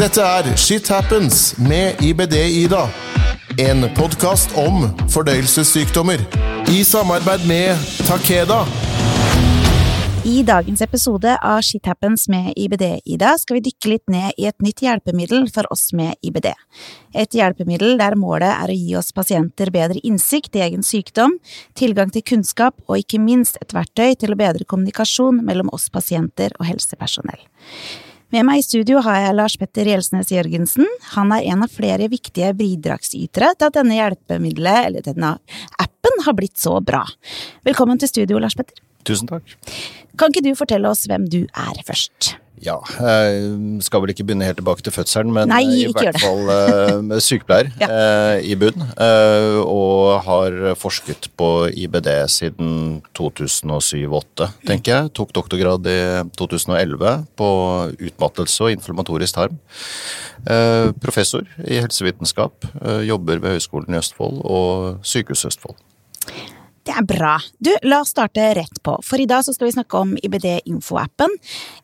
Dette er Shit Happens med IBD-Ida. En podkast om fordøyelsessykdommer. I samarbeid med Takeda. I dagens episode av Shit Happens med IBD-Ida skal vi dykke litt ned i et nytt hjelpemiddel for oss med IBD. Et hjelpemiddel der målet er å gi oss pasienter bedre innsikt i egen sykdom, tilgang til kunnskap og ikke minst et verktøy til å bedre kommunikasjon mellom oss pasienter og helsepersonell. Med meg i studio har jeg Lars Petter Gjelsnes Jørgensen. Han er en av flere viktige bidragsytere til at denne hjelpemiddelet, eller denne appen, har blitt så bra. Velkommen til studio, Lars Petter. Tusen takk. Kan ikke du fortelle oss hvem du er først? Ja, jeg skal vel ikke begynne helt tilbake til fødselen, men Nei, i hvert fall eh, sykepleier Ja. eh, i bunn. eh, og har forsket på IBD siden 2007-2008, tenker jeg. Tok doktorgrad i 2011 på utmattelse og inflammatorisk tarm. Eh, professor i helsevitenskap. eh, jobber ved Høgskolen i Østfold og Sykehuset Østfold. Er bra. Du, la oss starte rett på, for i dag så skal vi snakke om IBD-info-appen.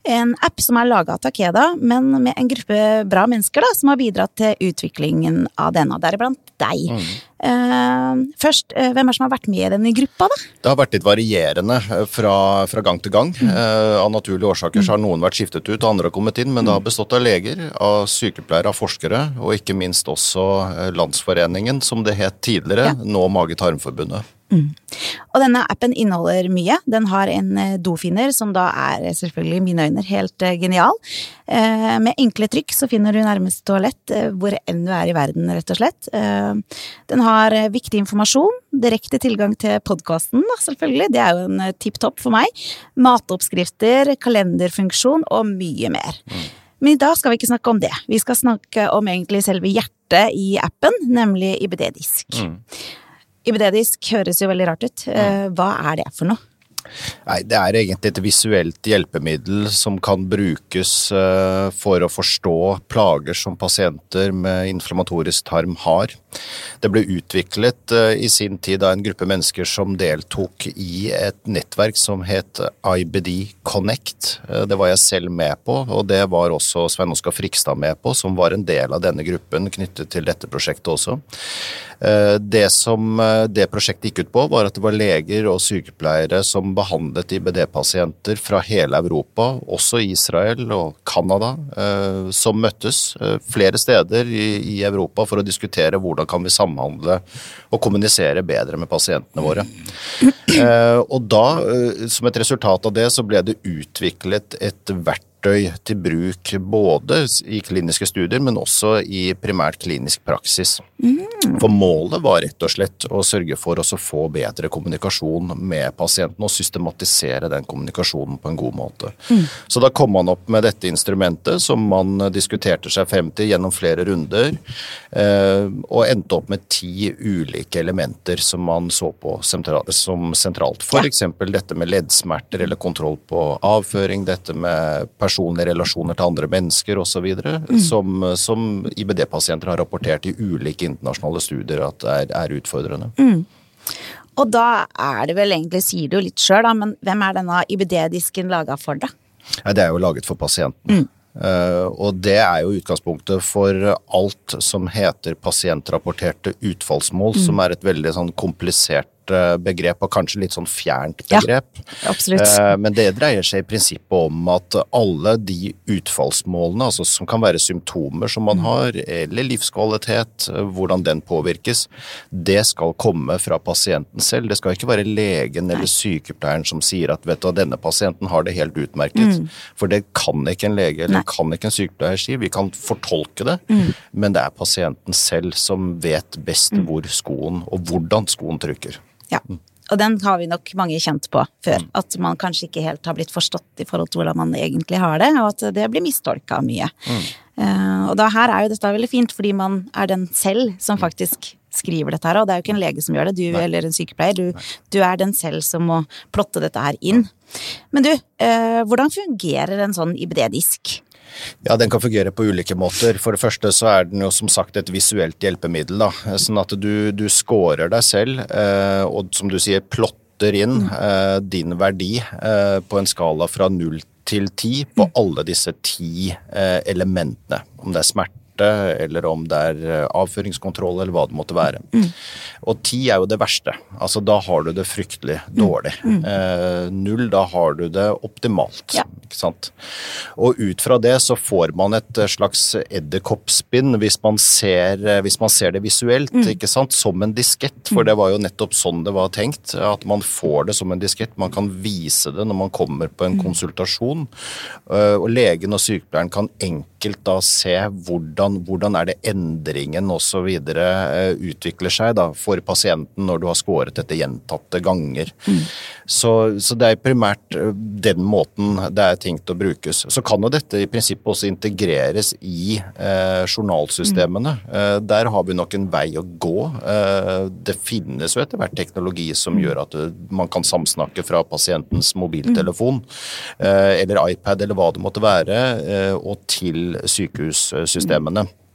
En app som er laga av Takeda, men med en gruppe bra mennesker da, som har bidratt til utviklingen av denne, deriblant deg. Eh, først, uh, hvem er det som har vært med i denne gruppa, da? Det har vært litt varierende eh, fra, fra gang til gang. Eh, av naturlige årsaker så har noen vært skiftet ut, andre har kommet inn, men det har bestått av leger, av sykepleiere, av forskere, og ikke minst også Landsforeningen, som det het tidligere, Ja. nå Mage-tarmforbundet. Og denne appen inneholder mye. Den har en eh, dofinner som da er eh, selvfølgelig i mine øyne helt eh, genial. Med enkle trykk så finner du nærmeste toalett hvor enn du er i verden, rett og slett. Den har viktig informasjon, direkte tilgang til podkasten, selvfølgelig. Det er jo en tipp topp for meg. Matoppskrifter, kalenderfunksjon og mye mer. Men i dag skal vi ikke snakke om det. Vi skal snakke om egentlig selve hjertet i appen, nemlig IBD-disk. IBD-disk høres jo veldig rart ut. Eh, Hva er det for noe? Nei, det er egentlig et visuelt hjelpemiddel som kan brukes eh, for å forstå plager som pasienter med inflammatorisk tarm har. Det ble utviklet eh, i sin tid av en gruppe mennesker som deltok i et nettverk som het IBD Connect. Eh, Det var jeg selv med på, og det var også Svein Oskar Frikstad med på, som var en del av denne gruppen knyttet til dette prosjektet også. Eh, Det som det prosjektet gikk ut på, var at det var leger og sykepleiere som behandlet IBD-pasienter fra hele Europa, også Israel og Canada, som møttes flere steder i Europa for å diskutere hvordan kan vi samhandle og kommunisere bedre med pasientene våre. Eh, Og da, eh, som et resultat av det, så ble det utviklet et verktøy til bruk både i kliniske studier, men også i primært klinisk praksis. For målet var rett og slett å sørge for å få bedre kommunikasjon med pasienten og systematisere den kommunikasjonen på en god måte. Så da kom man opp med dette instrumentet som man diskuterte seg frem til gjennom flere runder, eh, og endte opp med ti ulike elementer som man så på som sentralt. Eksempel dette med leddsmerter eller kontroll på avføring, dette med personlige relasjoner til andre mennesker osv., som, som IBD-pasienter har rapportert i ulike internasjonale studier at er, er utfordrende. Og da er det vel egentlig, sier du litt sjøl, men hvem er denne IBD-disken laga for, da? Nei, det er jo laget for pasienten. Eh, og det er jo utgangspunktet for alt som heter pasientrapporterte utfallsmål, som er et veldig sånn komplisert begrep, og kanskje litt sånn fjernt begrep. Ja, absolutt. Eh, Men det dreier seg i prinsippet om at alle de utfallsmålene, altså som kan være symptomer som man har, eller livskvalitet, eh, hvordan den påvirkes, det skal komme fra pasienten selv. Det skal ikke være legen eller sykepleieren som sier at vet du, denne pasienten har det helt utmerket. For det kan ikke en lege eller Nei. kan ikke en sykepleier si. Vi kan fortolke det, men det er pasienten selv som vet best hvor skoen og hvordan skoen trykker. Ja. Og den har vi nok mange kjent på før. At man kanskje ikke helt har blitt forstått i forhold til hvordan man egentlig har det, og at det blir mistolka mye. Eh, og da her er jo dette veldig fint, fordi man er den selv som faktisk skriver dette her, og det er jo ikke en lege som gjør det, du eller en sykepleier. Du, du er den selv som må plotte dette her inn. Men du, eh, hvordan fungerer en sånn IBD-disk? Ja, Den kan fungere på ulike måter. For det første så er den jo som sagt et visuelt hjelpemiddel. da, Sånn at du, du scorer deg selv, eh, og som du sier, plotter inn eh, din verdi eh, på en skala fra null til ti på alle disse ti elementene. Om det er smerte, eller om det er eh, avføringskontroll, eller hva det måtte være. Og ti er jo det verste. Altså da har du det fryktelig dårlig. Eh, null, da har du det optimalt. Ja. Ikke sant? Og ut fra det så får man et eh, slags edderkoppspinn hvis, man ser, eh, hvis man ser det visuelt, ikke sant? som en diskett. For det var jo nettopp sånn det var tenkt. At man får det som en diskett. Man kan vise det når man kommer på en konsultasjon. Eh, Og legen og sykepleieren kan enkelt da se hvordan, hvordan er det endringen osv. utvikler seg da, for pasienten når du har skåret dette gjentatte ganger. Så, så det er primært eh, den måten det er tenkt å brukes. Så kan jo dette i prinsippet også integreres i eh, journalsystemene. Eh, der har vi nok en vei å gå. Eh, det finnes jo etter hvert teknologi som gjør at eh, man kan samsnakke fra pasientens mobiltelefon eh, eller iPad eller hva det måtte være, eh, og til sykehussystemene. landet.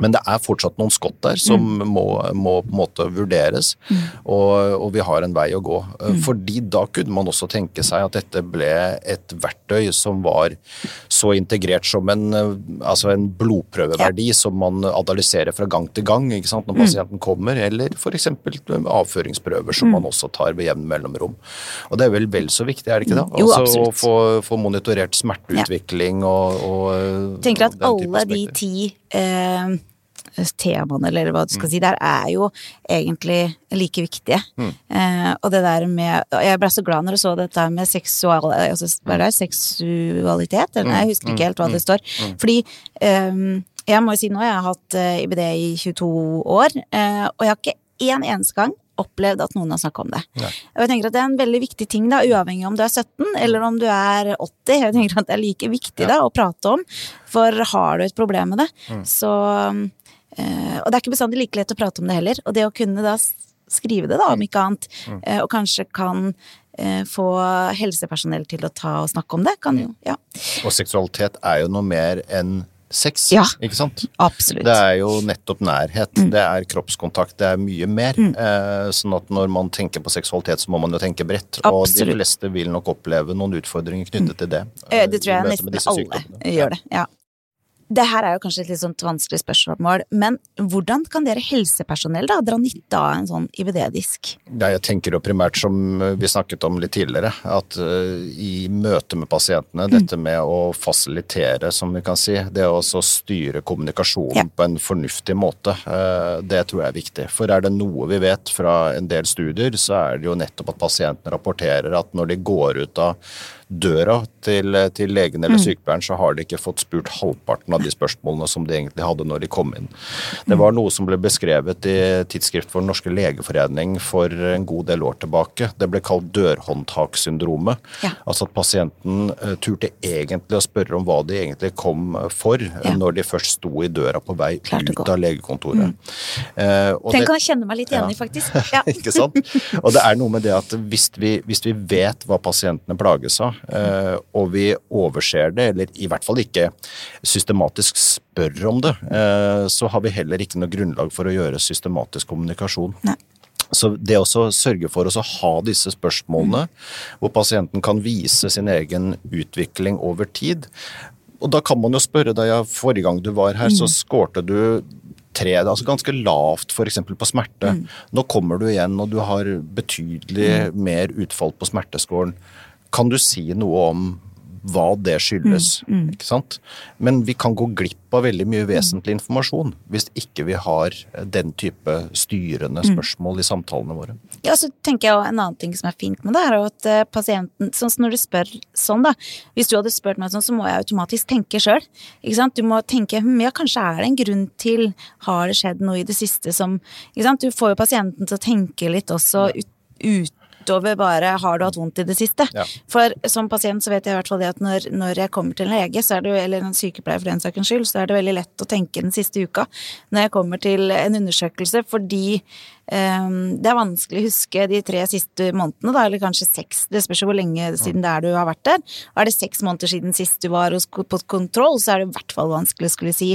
Men det er fortsatt noen skott der som må, må på en måte vurderes, og, og vi har en vei å gå. Fordi da kunne man også tenke seg at dette ble et verktøy som var så integrert som en, altså en blodprøveverdi som man analyserer fra gang til gang sant, når pasienten kommer, eller f.eks. avføringsprøver som man også tar ved jevn mellomrom. Og det er vel vel så viktig, er det ikke det? Jo, Altså å få, få monitorert smerteutvikling og, og tenker at alle de ti eh, temaene, eller hva du Mm. skal si, der er jo egentlig like viktige. Mm. Eh, og det der med Jeg ble så glad når jeg så dette med seksual, altså, hva er det, seksualitet. Eller, nei, jeg husker Mm. ikke helt hva det står. Fordi eh, jeg må jo si nå, jeg har hatt eh, IBD i 22 år, eh, og jeg har ikke én eneste gang opplevd at noen har snakka om det. Ja. Og jeg tenker at det er en veldig viktig ting, da, uavhengig om du er 17 eller om du er 80. Jeg tenker at det er like viktig da, å prate om, for har du et problem med det, så eh, Og det er ikke bestandig like lett å prate om det heller. Og det å kunne da skrive det, da, om ikke annet, eh, og kanskje kan eh, få helsepersonell til å ta og snakke om det, kan jo Ja, Og seksualitet er jo noe mer enn sex, Ja. ikke sant? absolutt. Det er jo nettopp nærhet, det er kroppskontakt, det er mye mer. Eh, sånn at når man tenker på seksualitet, så må man jo tenke bredt. Og de fleste vil nok oppleve noen utfordringer knyttet til det. Eh, Det tror jeg nesten alle gjør det. Ja. Det her er jo kanskje et litt sånt vanskelig spørsmål, men hvordan kan dere helsepersonell da dra nytte av en sånn IBD-disk? Ja, jeg tenker jo primært som vi snakket om litt tidligere, at eh, i møte med pasientene, dette med å fasilitere, som vi kan si, det å også styre kommunikasjonen Ja. på en fornuftig måte, eh, det tror jeg er viktig. For er det noe vi vet fra en del studier, så er det jo nettopp at pasientene rapporterer at når de går ut av døra til, til legen eller sykepleieren, så har de ikke fått spurt halvparten av de spørsmålene som de egentlig hadde når de kom inn. Det var noe som ble beskrevet i Tidsskrift for Den norske legeforening for en god del år tilbake. Det ble kalt dørhåndtaksyndromet. Ja. Altså at pasienten eh, turte egentlig å spørre om hva de egentlig kom for, eh, Ja. når de først sto i døra på vei ut av legekontoret. Eh, og Den det- kan jeg kjenne meg litt igjen Ja. i, faktisk. Ja. ikke sant? Og det er noe med det at hvis vi, hvis vi vet hva pasientene plages av, eh, og vi overser det, eller i hvert fall ikke systematisk spør om det, eh, så har vi heller ikke noe grunnlag for å gjøre systematisk kommunikasjon. Nei. Så det å sørge for å ha disse spørsmålene, hvor pasienten kan vise sin egen utvikling over tid. Og da kan man jo spørre deg, ja, forrige gang du var her, så skårte du tre, altså ganske lavt f.eks. på smerte. Nå kommer du igjen, og du har betydelig mer utfall på smerteskåren. Kan du si noe om hva det skyldes? Ikke sant? Men vi kan gå glipp av veldig mye vesentlig informasjon hvis ikke vi har den type styrende spørsmål i samtalene våre. Ja, så tenker jeg En annen ting som er fint med det, er at eh, pasienten sånn Når du spør sånn, da. Hvis du hadde spurt meg sånn, så må jeg automatisk tenke sjøl. Du må tenke hm, ja, kanskje er det en grunn til Har det skjedd noe i det siste som ikke sant? Du får jo pasienten til å tenke litt også ut, utover bare har du hatt vondt i det siste. Ja. For som pasient så vet jeg i hvert fall det at når, når jeg kommer til en lege, så er det, jo- eller en sykepleier for den saks skyld, så er det veldig lett å tenke den siste uka når jeg kommer til en undersøkelse, fordi um, det er vanskelig å huske de tre siste månedene, da, eller kanskje seks. Det spørs jo hvor lenge siden det er du har vært der. Og er det seks måneder siden sist du var på kontroll, så er det i hvert fall vanskelig å skulle si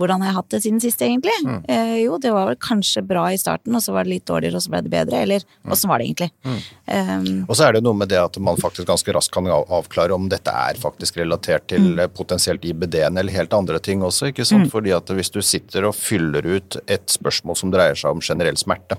hvordan har jeg hatt det siden sist, egentlig? Eh, jo, det var vel kanskje bra i starten, og så var det litt dårligere, og så ble det bedre. Eller åssen var det egentlig? Um, Og så er det noe med det at man faktisk ganske raskt kan avklare om dette er faktisk relatert til mm. potensielt IBD-en eller helt andre ting også. ikke sant? Fordi at hvis du sitter og fyller ut et spørsmål som dreier seg om generell smerte,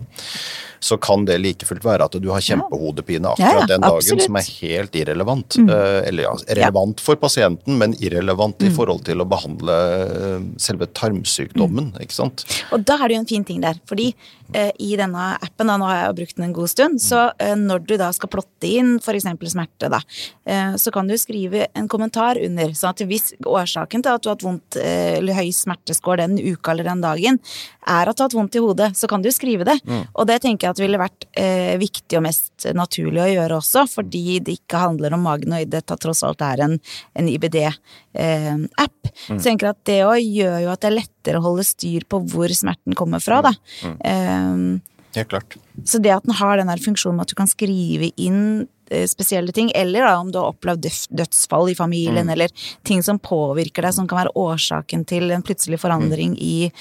så kan det like fullt være at du har kjempehodepine akkurat ja, den dagen absolutt. som er helt irrelevant. Mm. Eller ja, relevant for pasienten, men irrelevant i forhold til å behandle eh, selve tarmsykdommen. ikke sant? Og da er det jo en fin ting der, fordi i denne appen, da, nå har jeg jo brukt den en god stund, så eh, når du da skal plotte inn f.eks. smerte, da, eh, så kan du skrive en kommentar under, sånn at hvis årsaken til at du har hatt vondt eh, eller høy smerteskår den uka eller den dagen, er at du har hatt vondt i hodet, så kan du skrive det. Og det tenker jeg at ville vært eh, viktig og mest naturlig å gjøre også, fordi det ikke handler om magen, og dette tross alt er en, en IBD-app. Så jeg tenker at det òg gjør jo at det er lettere å holde styr på hvor smerten kommer fra, da. Mm. Um, ja, klart. så det at den har den der funksjonen med at du kan skrive inn eh, spesielle ting, eller da om du har opplevd dødsfall i familien, eller ting som påvirker deg, som kan være årsaken til en plutselig forandring i,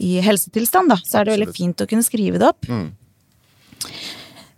i helsetilstand, da, så er det veldig fint å kunne skrive det opp.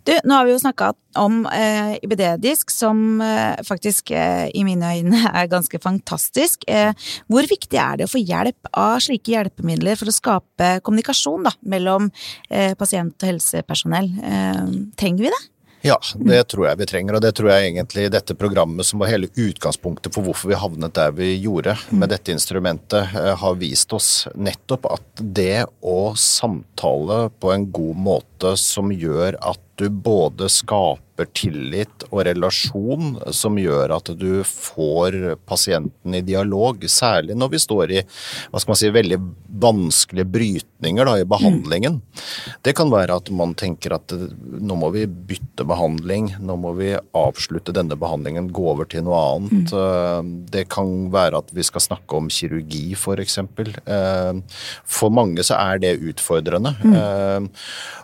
Du, nå har vi jo snakka om eh, IBD-disk, som eh, faktisk eh, i mine øyne er ganske fantastisk. Eh, hvor viktig er det å få hjelp av slike hjelpemidler for å skape kommunikasjon da, mellom eh, pasient og helsepersonell? Eh, trenger vi det? Ja, det tror jeg vi trenger, og det tror jeg egentlig dette programmet som var hele utgangspunktet for hvorfor vi havnet der vi gjorde med dette instrumentet, har vist oss nettopp at det å samtale på en god måte som gjør at du både skaper tillit og relasjon som gjør at du får pasienten i dialog, særlig når vi står i hva skal man si, veldig vanskelige brytninger da, i behandlingen. Det kan være at man tenker at eh, nå må vi bytte behandling, nå må vi avslutte denne behandlingen, gå over til noe annet. Eh, Det kan være at vi skal snakke om kirurgi, f.eks. For mange så er det utfordrende. Eh,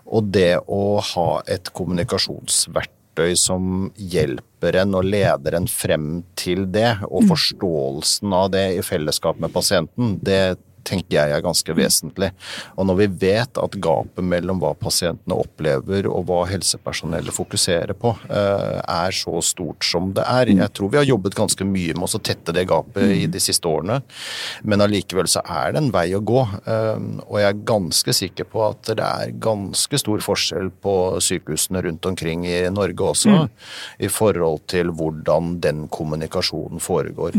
Og det å ha et kommunikasjonsverktøy som hjelper en og leder en frem til det, og forståelsen av det i fellesskap med pasienten, det tenker jeg er ganske vesentlig. Og når vi vet at gapet mellom hva pasientene opplever og hva helsepersonellet fokuserer på, eh, er så stort som det er Jeg tror vi har jobbet ganske mye med å tette det gapet i de siste årene, men allikevel så er det en vei å gå. eh, Og jeg er ganske sikker på at det er ganske stor forskjell på sykehusene rundt omkring i Norge også, i forhold til hvordan den kommunikasjonen foregår.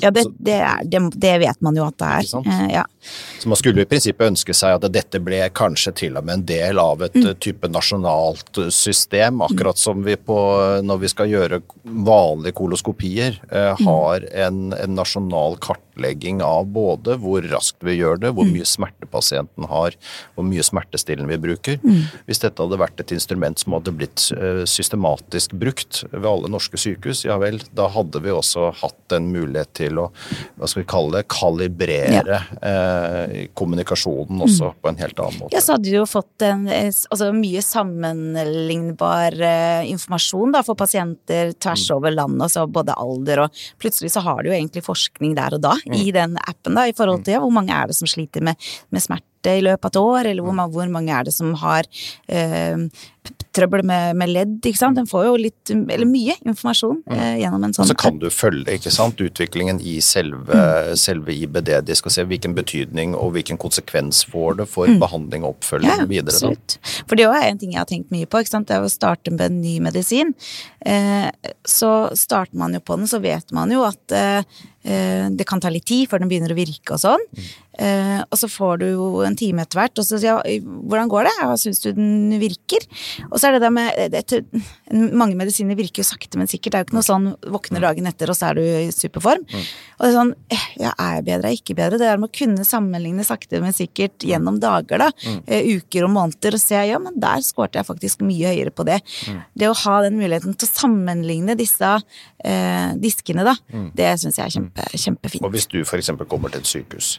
Ja, det, det, er, det, det vet man jo at det er. Eh, ja. Så man skulle i prinsippet ønske seg at dette ble kanskje til og med en del av et mm. type nasjonalt system, akkurat som vi på, når vi skal gjøre vanlige koloskopier, eh, har en, en nasjonal kartlegging av både hvor raskt vi gjør det, hvor mye smerte pasienten har, hvor mye smertestillende vi bruker. Hvis dette hadde vært et instrument som hadde blitt eh, systematisk brukt ved alle norske sykehus, ja vel, da hadde vi også hatt en mulighet til å, hva skal vi kalle det, kalibrere eh, kommunikasjonen også på en helt annen måte. Ja, så hadde du jo fått en eh, altså, mye sammenlignbar eh, informasjon da, for pasienter tvers Mm. over landet, altså både alder og Plutselig så har du jo egentlig forskning der og da Mm. i den appen, da, i forhold til ja, hvor mange er det som sliter med, med smerte i løpet av et år, eller Mm. hvor, hvor mange er det som har p- trøbbel med, med ledd, ikke sant. Den får jo litt, eller mye informasjon eh, gjennom en sånn Mm. Så kan du følge ikke sant, utviklingen i selve, selve IBD-disk og se hvilken betydning og hvilken konsekvens får det for behandling og oppfølging Ja, videre. Da. absolutt. For det er en ting jeg har tenkt mye på. Ikke sant? Det er å starte med en ny medisin. Eh, så starter man jo på den, så vet man jo at eh, eh, det kan ta litt tid før den begynner å virke og sånn. Eh, og så får du jo en time etter hvert, og så sier jeg hvordan går det? Ja, syns du den virker? Og så er det det med det, Mange medisiner virker jo sakte, men sikkert. Det er jo ikke noe sånn våkner dagen etter, og så er du i superform. Og det er sånn eh, Ja, er jeg bedre, er jeg ikke bedre? Det er med å kunne sammenligne sakte, men sikkert gjennom dager, da. Mm. uker og måneder, og se ja, men der skårte jeg faktisk mye høyere på det. Det å ha den muligheten til å sammenligne disse eh, diskene, da, det syns jeg er kjempe, kjempefint. Og hvis du f.eks. kommer til et sykehus,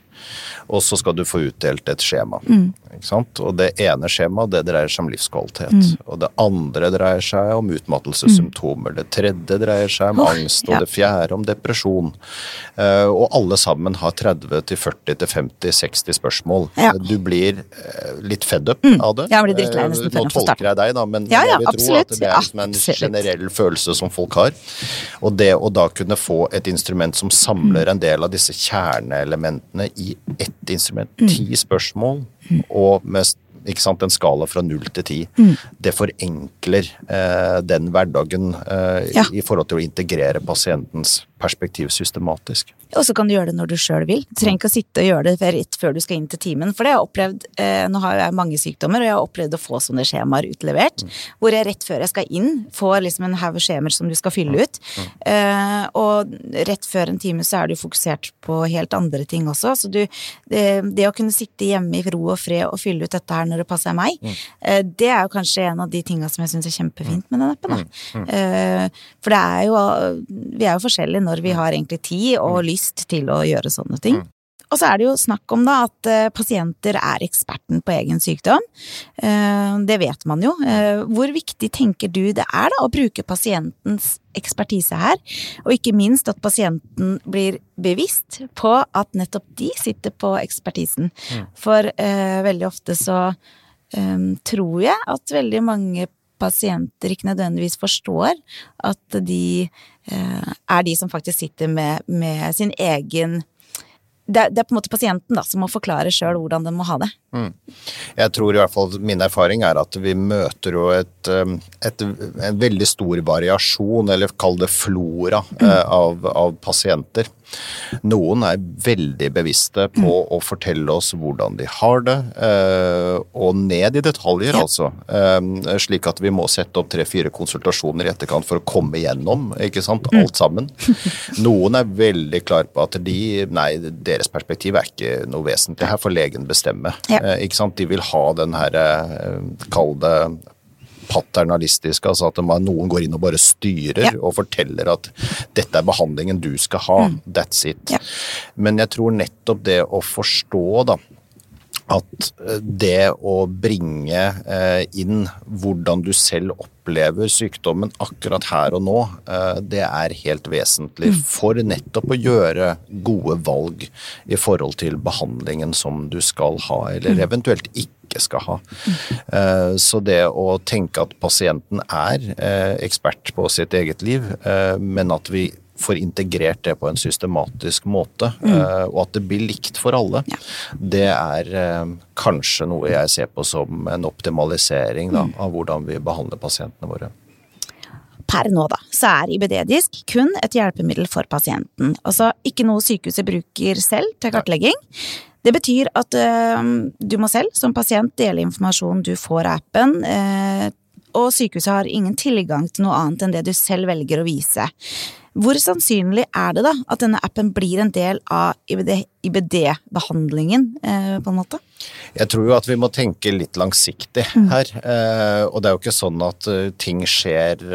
og så skal du få utdelt et skjema. Mm. Ikke sant? Og det ene skjemaet det dreier seg om livskvalitet. Mm. Og det andre dreier seg om utmattelsessymptomer. Det tredje dreier seg om oh, angst, og ja. det fjerde om depresjon. Uh, og alle sammen har 30-40-50-60 spørsmål. Ja. Mm. Du blir uh, litt fed up av det. Jeg blir drittlei Eh, nesten før Nå tolker jeg deg, da, men Ja, jeg vil tro at det er liksom en Absolutt. generell følelse som folk har. Og det å da kunne få et instrument som samler en del av disse kjerneelementene i ett instrument, Mm. ti spørsmål, og med ikke sant, en skala fra null til ti, Mm. det forenkler eh, den hverdagen eh, Ja. i forhold til å integrere pasientens perspektiv systematisk. Og så kan du gjøre det når du sjøl vil. Du trenger ikke å sitte og gjøre det rett før du skal inn til timen. For det har jeg opplevd, eh, nå har jeg mange sykdommer, og jeg har opplevd å få sånne skjemaer utlevert. Hvor jeg rett før jeg skal inn, får liksom en haug skjemaer som du skal fylle ut. Eh, og rett før en time så er du fokusert på helt andre ting også. Så du, det, det å kunne sitte hjemme i ro og fred og fylle ut dette her når det passer meg, eh, det er jo kanskje en av de tinga som jeg syns er kjempefint med den appen. Eh, for det er jo Vi er jo forskjellige når vi har egentlig tid og lyst til å gjøre sånne ting. Og så er det jo snakk om da at eh, pasienter er eksperten på egen sykdom. Eh, det vet man jo. Eh, hvor viktig tenker du det er da å bruke pasientens ekspertise her? Og ikke minst at pasienten blir bevisst på at nettopp de sitter på ekspertisen. For veldig ofte så tror jeg at veldig mange pasienter ikke nødvendigvis forstår at de er de som faktisk sitter med, med sin egen det det er på en måte pasienten da, som må forklare sjøl hvordan den må ha det. Jeg tror i hvert fall min erfaring er at vi møter jo et, um, et, en veldig stor variasjon, eller kall det flora, mm. av, av pasienter. Noen er veldig bevisste på å fortelle oss hvordan de har det, eh, og ned i detaljer, Ja. altså. Eh, Slik at vi må sette opp tre-fire konsultasjoner i etterkant for å komme gjennom ikke sant, alt sammen. Noen er veldig klar på at de, nei, deres perspektiv er ikke noe vesentlig. Her får legen bestemme. Ja. Eh, Ikke sant? De vil ha den her, eh, kall det paternalistiske, altså at noen går inn og bare styrer Ja. og forteller at dette er behandlingen du skal ha, that's it. Ja. Men jeg tror nettopp det å forstå da, at eh, det å bringe eh, inn hvordan du selv opplever sykdommen akkurat her og nå, eh, det er helt vesentlig for nettopp å gjøre gode valg i forhold til behandlingen som du skal ha, eller eventuelt ikke skal ha. Eh, Så det å tenke at pasienten er ekspert på sitt eget liv, men at vi får integrert det på en systematisk måte, eh, og at det blir likt for alle, det er eh, kanskje noe jeg ser på som en optimalisering da, av hvordan vi behandler pasientene våre. Per nå, da, så er IBD-disk kun et hjelpemiddel for pasienten. Altså ikke noe sykehuset bruker selv til kartlegging. Det betyr at ø, du må selv som pasient dele informasjon du får av appen, eh, og sykehuset har ingen tilgang til noe annet enn det du selv velger å vise. Hvor sannsynlig er det da at denne appen blir en del av IBD-behandlingen, eh, på en måte? Jeg tror jo at vi må tenke litt langsiktig her. Mm. og det er jo ikke sånn at eh, ting skjer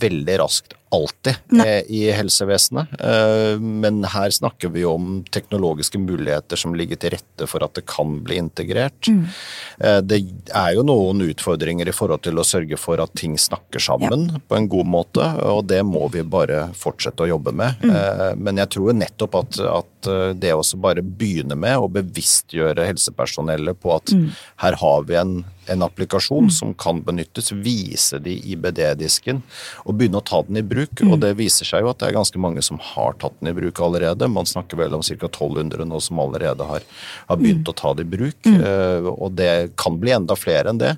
veldig raskt alltid eh, i helsevesenet. Eh, men her snakker vi om teknologiske muligheter som ligger til rette for at det kan bli integrert. Eh, det er jo noen utfordringer i forhold til å sørge for at ting snakker sammen på en god måte, og det må vi bare fortsette å jobbe med. Mm. men jeg tror nettopp at, at eh, det også bare begynne med å bevisstgjøre helsepersonellet på at her har vi en, en applikasjon som kan benyttes, vise de IBD-disken og begynne å ta den i bruk. Og det viser seg jo at det er ganske mange som har tatt den i bruk allerede. Man snakker vel om ca. 1200 nå som allerede har, har begynt å ta det i bruk. Eh, og det kan bli enda flere enn det.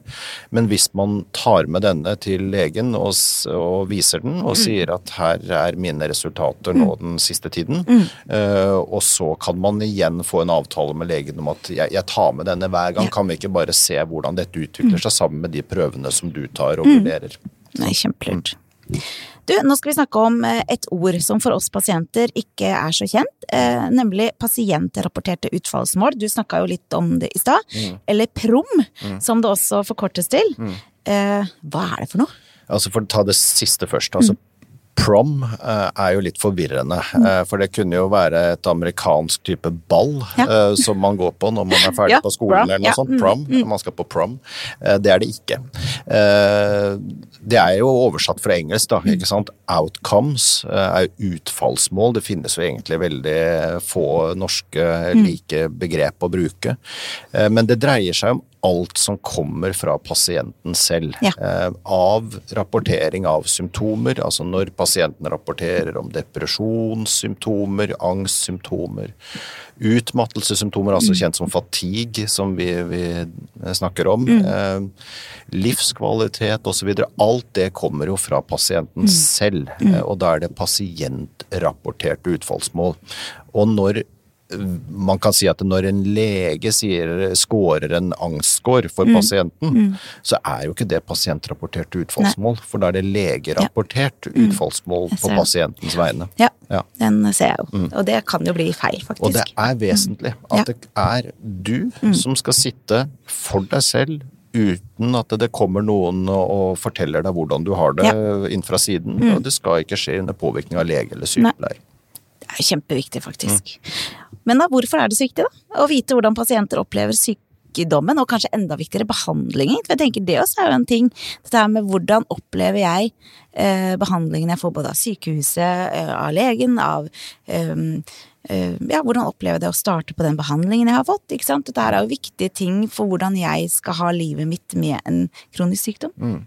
Men hvis man tar med denne til legen og, og viser den og sier at her er mine resultater nå den siste tiden, eh, og så kan man igjen få en avtale med legen om at jeg, jeg tar med denne hver gang, kan vi ikke bare se hvordan dette utvikler seg sammen med de prøvene som du tar og vurderer. Nei, kjempelurt. Du, nå skal vi snakke om eh, et ord som for oss pasienter ikke er så kjent, eh, nemlig pasientrapporterte utfallsmål. Du snakka jo litt om det i stad. Eller PROM, som det også forkortes til. Eh, hva er det for noe? Altså For å ta det siste først. altså Prom eh, er jo litt forvirrende, eh, for det kunne jo være et amerikansk type ball Ja. eh, som man går på når man er ferdig Ja, på skolen prom, eller noe ja, sånt. mm, Prom. Man skal på prom. Det er det ikke. Det er jo oversatt fra engelsk, da. ikke sant? Outcomes er utfallsmål. Det finnes jo egentlig veldig få norske Mm. like begrep å bruke. Men det dreier seg om alt som kommer fra pasienten selv. Ja. Eh, Av rapportering av symptomer, altså når pasienten rapporterer om depresjonssymptomer, angstsymptomer, utmattelsessymptomer, altså kjent som fatigue, som vi, vi snakker om, eh, livskvalitet osv. Alt det kommer jo fra pasienten selv, eh, og da er det pasientrapporterte utfallsmål. Og når man kan si at når en lege sier, scorer en angstscore for pasienten, så er jo ikke det pasientrapporterte utfallsmål, for da er det legerapportert utfallsmål på pasientens vegne. Ja, Ja. den ser jeg jo. Og det kan jo bli feil, faktisk. Og det er vesentlig at Ja. det er du som skal sitte for deg selv uten at det kommer noen og forteller deg hvordan du har det inn fra siden. Og det skal ikke skje under påvirkning av lege eller sykepleier. Det er kjempeviktig, faktisk. Men da, hvorfor er det så viktig, da? Å vite hvordan pasienter opplever sykdommen, og kanskje enda viktigere behandlingen. For jeg tenker det også er jo en ting. Dette her med hvordan opplever jeg eh, behandlingen jeg får både av sykehuset, eh, av legen, av eh, Ja, hvordan opplever jeg det å starte på den behandlingen jeg har fått? Ikke sant? Dette er jo viktige ting for hvordan jeg skal ha livet mitt med en kronisk sykdom.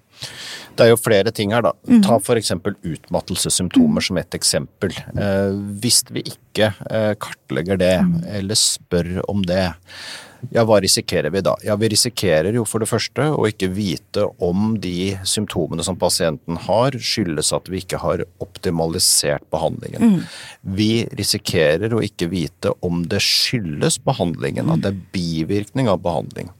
Det er jo flere ting her, da. Mm. Ta f.eks. utmattelsessymptomer som et eksempel. Eh, hvis vi ikke eh, kartlegger det, Mhm. eller spør om det, ja, hva risikerer vi da? Ja, vi risikerer jo for det første å ikke vite om de symptomene som pasienten har, skyldes at vi ikke har optimalisert behandlingen. Mm. Vi risikerer å ikke vite om det skyldes behandlingen, at det er bivirkning av behandling.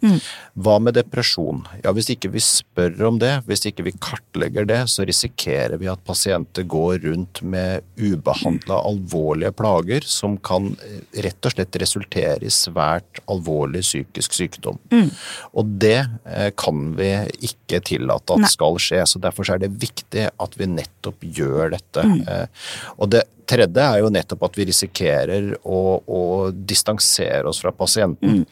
Hva med depresjon? Ja, hvis ikke vi spør om det, hvis ikke vi kartlegger det, så risikerer vi at pasienter går rundt med ubehandla alvorlige plager som kan eh, rett og slett resultere i svært alvorlig psykisk sykdom. Og det eh, kan vi ikke tillate at Nei. skal skje, så derfor er det viktig at vi nettopp gjør dette. Mm. Og det tredje er jo nettopp at vi risikerer å, å distansere oss fra pasienten,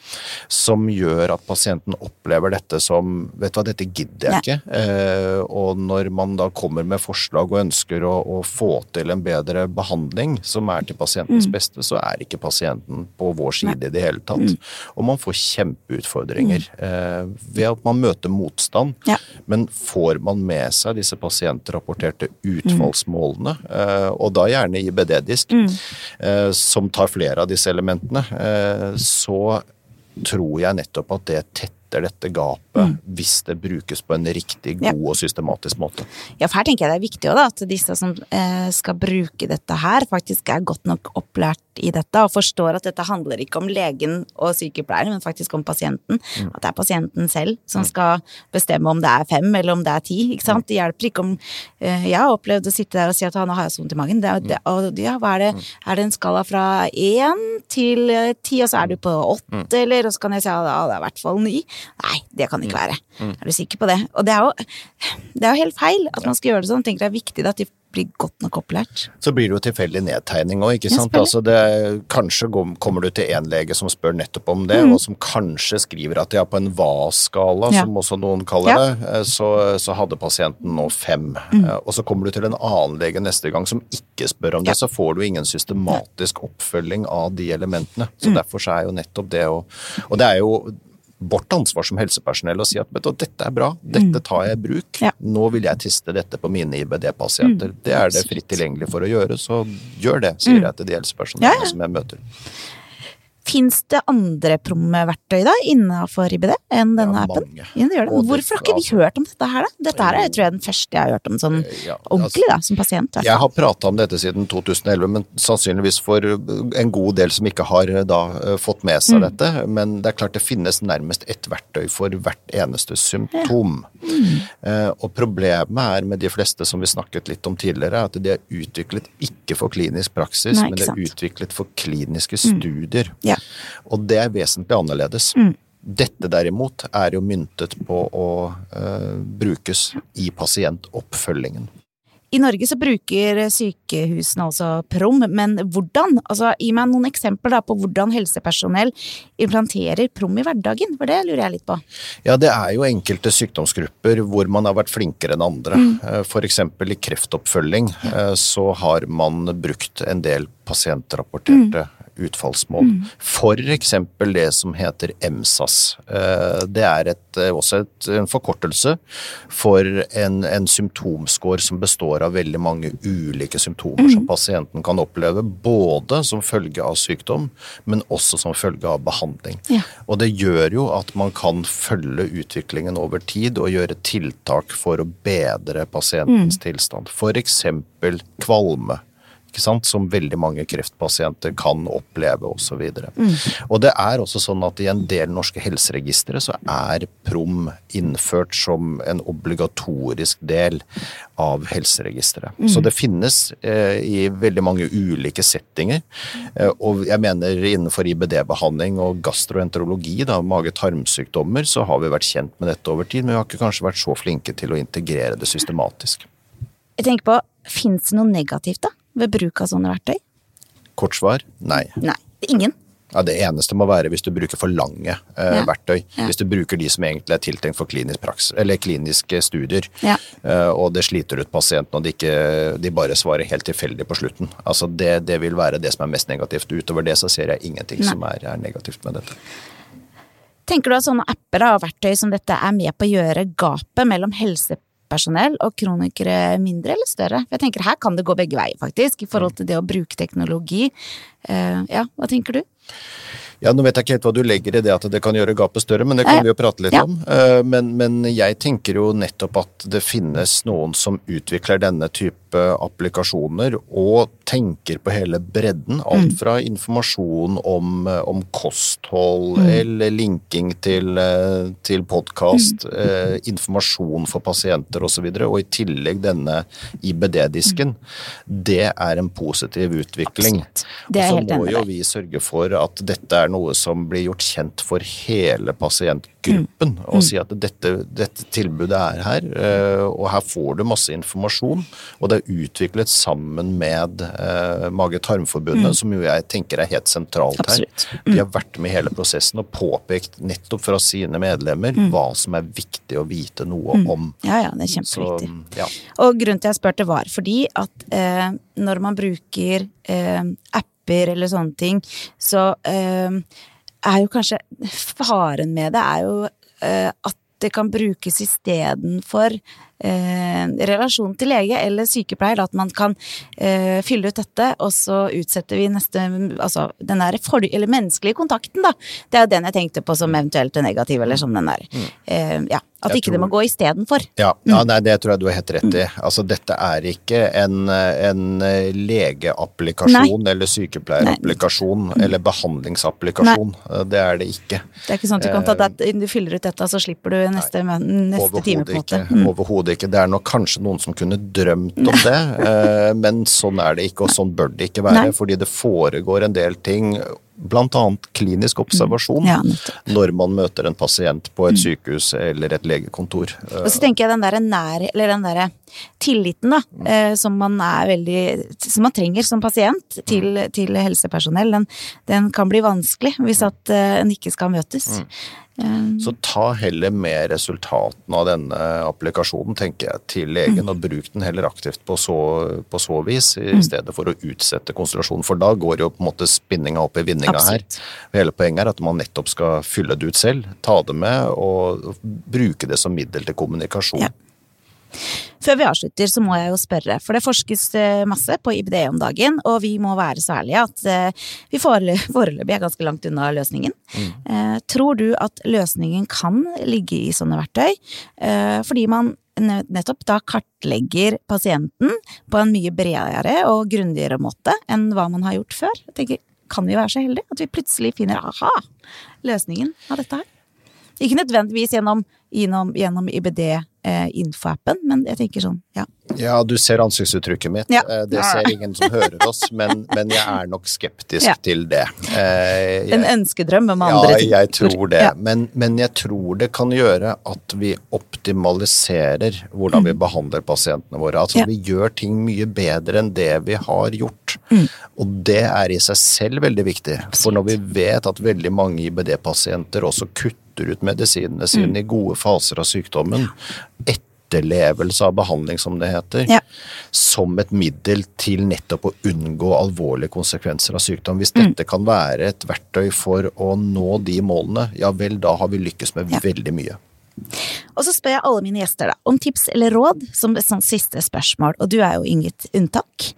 som gjør at pasienten opplever dette som Vet du hva, dette gidder jeg ikke. Eh, og når man da kommer med forslag og ønsker å, å få til en bedre behandling som er til pasientens beste, så er ikke pasienten på vår side i det hele tatt. Og man får kjempeutfordringer eh, ved at man møter motstand. Ja. Men får man med seg disse pasientrapporterte utfallsmålene, eh, og da gjerne IBD-disk, mm. som tar flere av disse elementene, eh, så tror jeg nettopp at det tetter dette gapet hvis det brukes på en riktig Ja. god og systematisk måte. Ja, for her tenker jeg det er viktig også, da, at disse som eh, skal bruke dette her, faktisk er godt nok opplært i dette, og forstår at dette handler ikke om legen og sykepleieren, men faktisk om pasienten. At det er pasienten selv som skal bestemme om det er fem eller om det er ti. ikke sant? Det hjelper ikke om eh, Jeg har opplevd å sitte der og si at «Ah, nå har jeg så vondt i magen. Det, det, og ja, hva er det? Er det en skala fra én til eh, ti, og så er du på åtte, eller? Og så kan jeg si at ja, det er i hvert fall ni. Nei, det kan det ikke være. Er du sikker på det? Og det er jo, det er jo helt feil at man skal gjøre det sånn. Tenker det er viktig at de blir godt nok opplært. Så blir det jo tilfeldig nedtegning òg, ikke sant. Altså det, kanskje kommer du til en lege som spør nettopp om det, og som kanskje skriver at ja, på en VAS-skala, Mm. Ja. som også noen kaller Ja. det, eh, så, så hadde pasienten nå fem. Mm. Eh, Og så kommer du til en annen lege neste gang som ikke spør om det, så får du ingen systematisk oppfølging av de elementene. Så Mm. derfor så er jo nettopp det å Og det er jo vårt ansvar som helsepersonell å si at du, dette er bra, dette tar jeg i bruk. Mm. Ja. Nå vil jeg teste dette på mine IBD-pasienter. Mm. Det er det fritt tilgjengelig for å gjøre, så gjør det, sier jeg til de helsepersonellene ja. som jeg møter. Fins det andre promverktøy da, innenfor IBD enn denne Ja, appen? Ja, det det. Hvorfor har ikke vi altså- hørt om dette her, da? Dette her er tror jeg den første jeg har hørt om sånn Ja, ordentlig, da, som pasient. Jeg har prata om dette siden 2011, men sannsynligvis for en god del som ikke har eh, da eh, fått med seg dette. Men det er klart det finnes nærmest ett verktøy for hvert eneste symptom. Eh, Og problemet er med de fleste som vi snakket litt om tidligere, at de er utviklet ikke for klinisk praksis, Nei, men det er utviklet for kliniske studier. Ja. Og det er vesentlig annerledes. Dette derimot er jo myntet på å uh, brukes i pasientoppfølgingen. I Norge så bruker sykehusene også Prom, men hvordan? Altså, gi meg noen eksempler på hvordan helsepersonell implanterer Prom i hverdagen, for det lurer jeg litt på. Ja, det er jo enkelte sykdomsgrupper hvor man har vært flinkere enn andre. Mm. F.eks. i kreftoppfølging ja. så har man brukt en del pasientrapporterte mm utfallsmål. Mm. F.eks. det som heter EMSAS. Eh, det er et, eh, også et, en forkortelse for en, en symptomscore som består av veldig mange ulike symptomer mm. som pasienten kan oppleve, både som følge av sykdom, men også som følge av behandling. Ja. Og det gjør jo at man kan følge utviklingen over tid og gjøre tiltak for å bedre pasientens mm. tilstand. F.eks. kvalme som veldig mange kreftpasienter kan oppleve osv. Og, så mm. og det er også sånn at i en del norske helseregistre så er prom innført som en obligatorisk del av helseregisteret. Mm. Så det finnes eh, i veldig mange ulike settinger. Eh, og jeg mener innenfor IBD-behandling og gastroenterologi, da, mage-tarmsykdommer, så har vi vært kjent med dette over tid, men vi har ikke kanskje vært så flinke til å integrere det systematisk. Jeg tenker på, Fins det noe negativt, da? Ved bruk av sånne verktøy? Kort svar nei. Nei. Ingen? Ja, Det eneste må være hvis du bruker for lange eh, ja. verktøy. Ja. Hvis du bruker de som egentlig er tiltenkt for klinisk praks, eller kliniske studier, ja. eh, og det sliter ut pasienten, og de, ikke, de bare svarer helt tilfeldig på slutten. Altså det, det, vil være det som er mest negativt. Utover det så ser jeg ingenting Nei. som er, er, negativt med dette. Tenker du at sånne apper og verktøy som dette er med på å gjøre gapet mellom helse helsepersonell og kronikere mindre eller større? For jeg tenker her kan det gå begge veier, faktisk, i forhold til det å bruke teknologi. Uh, ja, hva tenker du? Ja, Nå vet jeg ikke helt hva du legger i det at det kan gjøre gapet større, men det kan vi jo prate litt ja. om. Eh, men, men, jeg tenker jo nettopp at det finnes noen som utvikler denne type applikasjoner og tenker på hele bredden. Alt mm. fra informasjon om, om kosthold mm. eller linking til, eh, til podkast, mm. eh, informasjon for pasienter osv. Og, så og i tillegg denne IBD-disken. Mm. Det er en positiv utvikling. Og så må jo vi sørge for at dette er noe som blir gjort kjent for hele pasientgruppen. Mm. Og mm. si at dette, dette, tilbudet er her, eh, og her får du masse informasjon. Og det er utviklet sammen med uh, Mage-tarmforbundet, mm. som jo jeg tenker er helt sentralt Absolutt. her. De har mm. vært med i hele prosessen og påpekt nettopp fra sine medlemmer mm. hva som er viktig å vite noe mm. om. Ja, ja, det er kjempeviktig. Så, ja. Og grunnen til jeg spurte var fordi at eh, når man bruker eh, apper eller sånne ting, så uh, er jo kanskje Faren med det er jo uh, at det kan brukes istedenfor eh, relasjon til lege eller sykepleier. At man kan eh, fylle ut dette, og så utsetter vi neste Altså den der for, eller menneskelige kontakten, da. Det er jo den jeg tenkte på som eventuelt negativ, eller som den der. Mm. Eh, ja. At ikke tror, det må gå istedenfor. Ja, ja mm. nei, det tror jeg du har helt rett i. Mm. Altså, dette er ikke en, en legeapplikasjon nei. eller sykepleierapplikasjon nei. eller behandlingsapplikasjon. Nei. Det er det ikke. Det er ikke sånn at du kan ta eh, det, du fyller ut dette, så slipper du neste, neste time. på en måte. Mm. Overhodet ikke. Det er nok kanskje noen som kunne drømt om det, eh, men sånn er det ikke, og sånn bør det ikke være. Fordi det foregår en del ting bl.a. klinisk observasjon ja, når man møter en pasient på et mm. sykehus eller et legekontor. Og så tenker jeg den derre nær, eller den derre tilliten, da, mm. eh, som man er veldig Som man trenger som pasient til, mm. til helsepersonell, den, den, kan bli vanskelig hvis at eh, en ikke skal møtes. Mm. Så ta heller med resultatene av denne applikasjonen, tenker jeg, til legen, og bruk den heller aktivt på så, på så vis, i stedet for å utsette konsentrasjonen. For da går jo på en måte spinninga opp i vinninga her. Hele poenget er at man nettopp skal fylle det ut selv, ta det med og bruke det som middel til kommunikasjon. Ja. Før vi avslutter, så må jeg jo spørre, for det forskes eh, masse på IBD om dagen, og vi må være så ærlige at eh, vi foreløpig er ganske langt unna løsningen. Mm. Eh, tror du at løsningen kan ligge i sånne verktøy, fordi man nettopp da kartlegger pasienten på en mye bredere og grundigere måte enn hva man har gjort før? Jeg tenker, kan vi være så heldige at vi plutselig finner aha, løsningen av dette her? Ikke nødvendigvis gjennom, gjennom, gjennom IBD-infoappen, eh, men jeg tenker sånn, ja. Ja, du ser ansiktsuttrykket mitt. Ja. Eh, Det ser ingen som hører oss, men, men jeg er nok skeptisk Ja. til det. Eh, En ønskedrøm om andre ting. Ja, jeg tror det. Ja. Men, men jeg tror det kan gjøre at vi optimaliserer hvordan vi behandler pasientene våre. Altså Mm. Vi gjør ting mye bedre enn det vi har gjort. Mm. Og det er i seg selv veldig viktig. For når vi vet at veldig mange IBD-pasienter også kutter ut medisinene sine Mm. i gode faser av sykdommen, etterlevelse av behandling som det heter, Ja. som et middel til nettopp å unngå alvorlige konsekvenser av sykdom. Hvis Mm. dette kan være et verktøy for å nå de målene, ja vel, da har vi lykkes med Ja. veldig mye. Og så spør jeg alle mine gjester da, om tips eller råd som et sånt siste spørsmål, og du er jo inget unntak.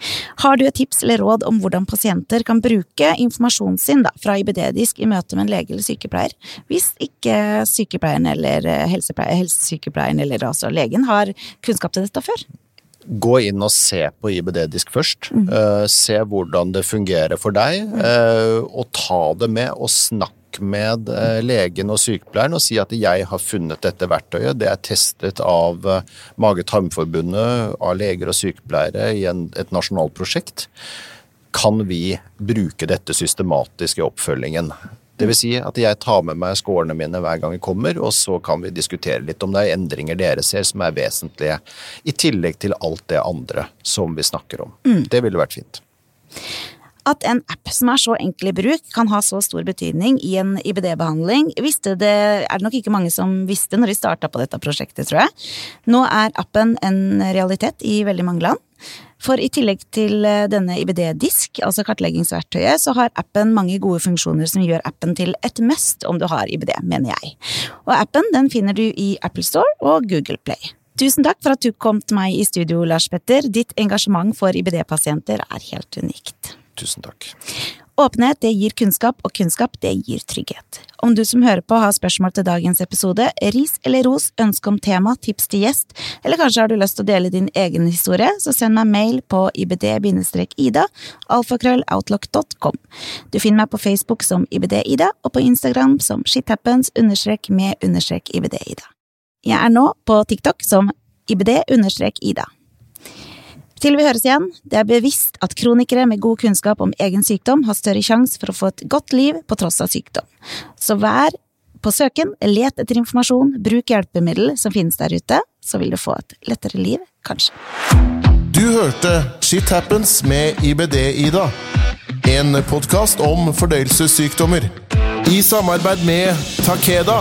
Har du et tips eller råd om hvordan pasienter kan bruke informasjonen sin da, fra IBD-disk i møte med en lege eller sykepleier, hvis ikke sykepleieren eller eh, helsesykepleieren eller altså legen har kunnskap til dette før? Gå inn og se på IBD-disk først. Mm. Uh, se hvordan det fungerer for deg, uh, og ta det med og snakk med eh, legen og sykepleieren og si at jeg har funnet dette verktøyet. Det er testet av eh, Mage-tarmforbundet, av leger og sykepleiere i en, et nasjonalt prosjekt. Kan vi bruke dette systematisk i oppfølgingen? Det vil si at jeg tar med meg skårene mine hver gang jeg kommer, og så kan vi diskutere litt om det er endringer dere ser som er vesentlige, i tillegg til alt det andre som vi snakker om. Det ville vært fint. At en app som er så enkel i bruk, kan ha så stor betydning i en IBD-behandling, visste det, er det nok ikke mange som visste når de starta på dette prosjektet, tror jeg. Nå er appen en realitet i veldig mange land. For i tillegg til eh, denne IBD-disk, altså kartleggingsverktøyet, så har appen mange gode funksjoner som gjør appen til et must om du har IBD, mener jeg. Og appen den finner du i Apple Store og Google Play. Tusen takk for at du kom til meg i studio, Lars Petter. Ditt engasjement for IBD-pasienter er helt unikt. Tusen takk. Åpenhet det gir kunnskap, og kunnskap det gir trygghet. Om du som hører på har spørsmål til dagens episode, ris eller ros, ønske om tema, tips til gjest, eller kanskje har du lyst til å dele din egen historie, så send meg mail på ibd-ida, alfakrølloutlock.com. Du finner meg på Facebook som ibd-ida, og på Instagram som shithappens-med-ibd-ida. Jeg er nå på TikTok som ibd-ida. Til vi høres igjen, det er bevisst at kronikere med god kunnskap om egen sykdom har større sjanse for å få et godt liv på tross av sykdom. Så vær på søken, let etter informasjon, bruk hjelpemiddel som finnes der ute, så vil du få et lettere liv, kanskje. Du hørte Shit Happens med IBD-Ida. En podkast om fordøyelsessykdommer. I samarbeid med Takeda.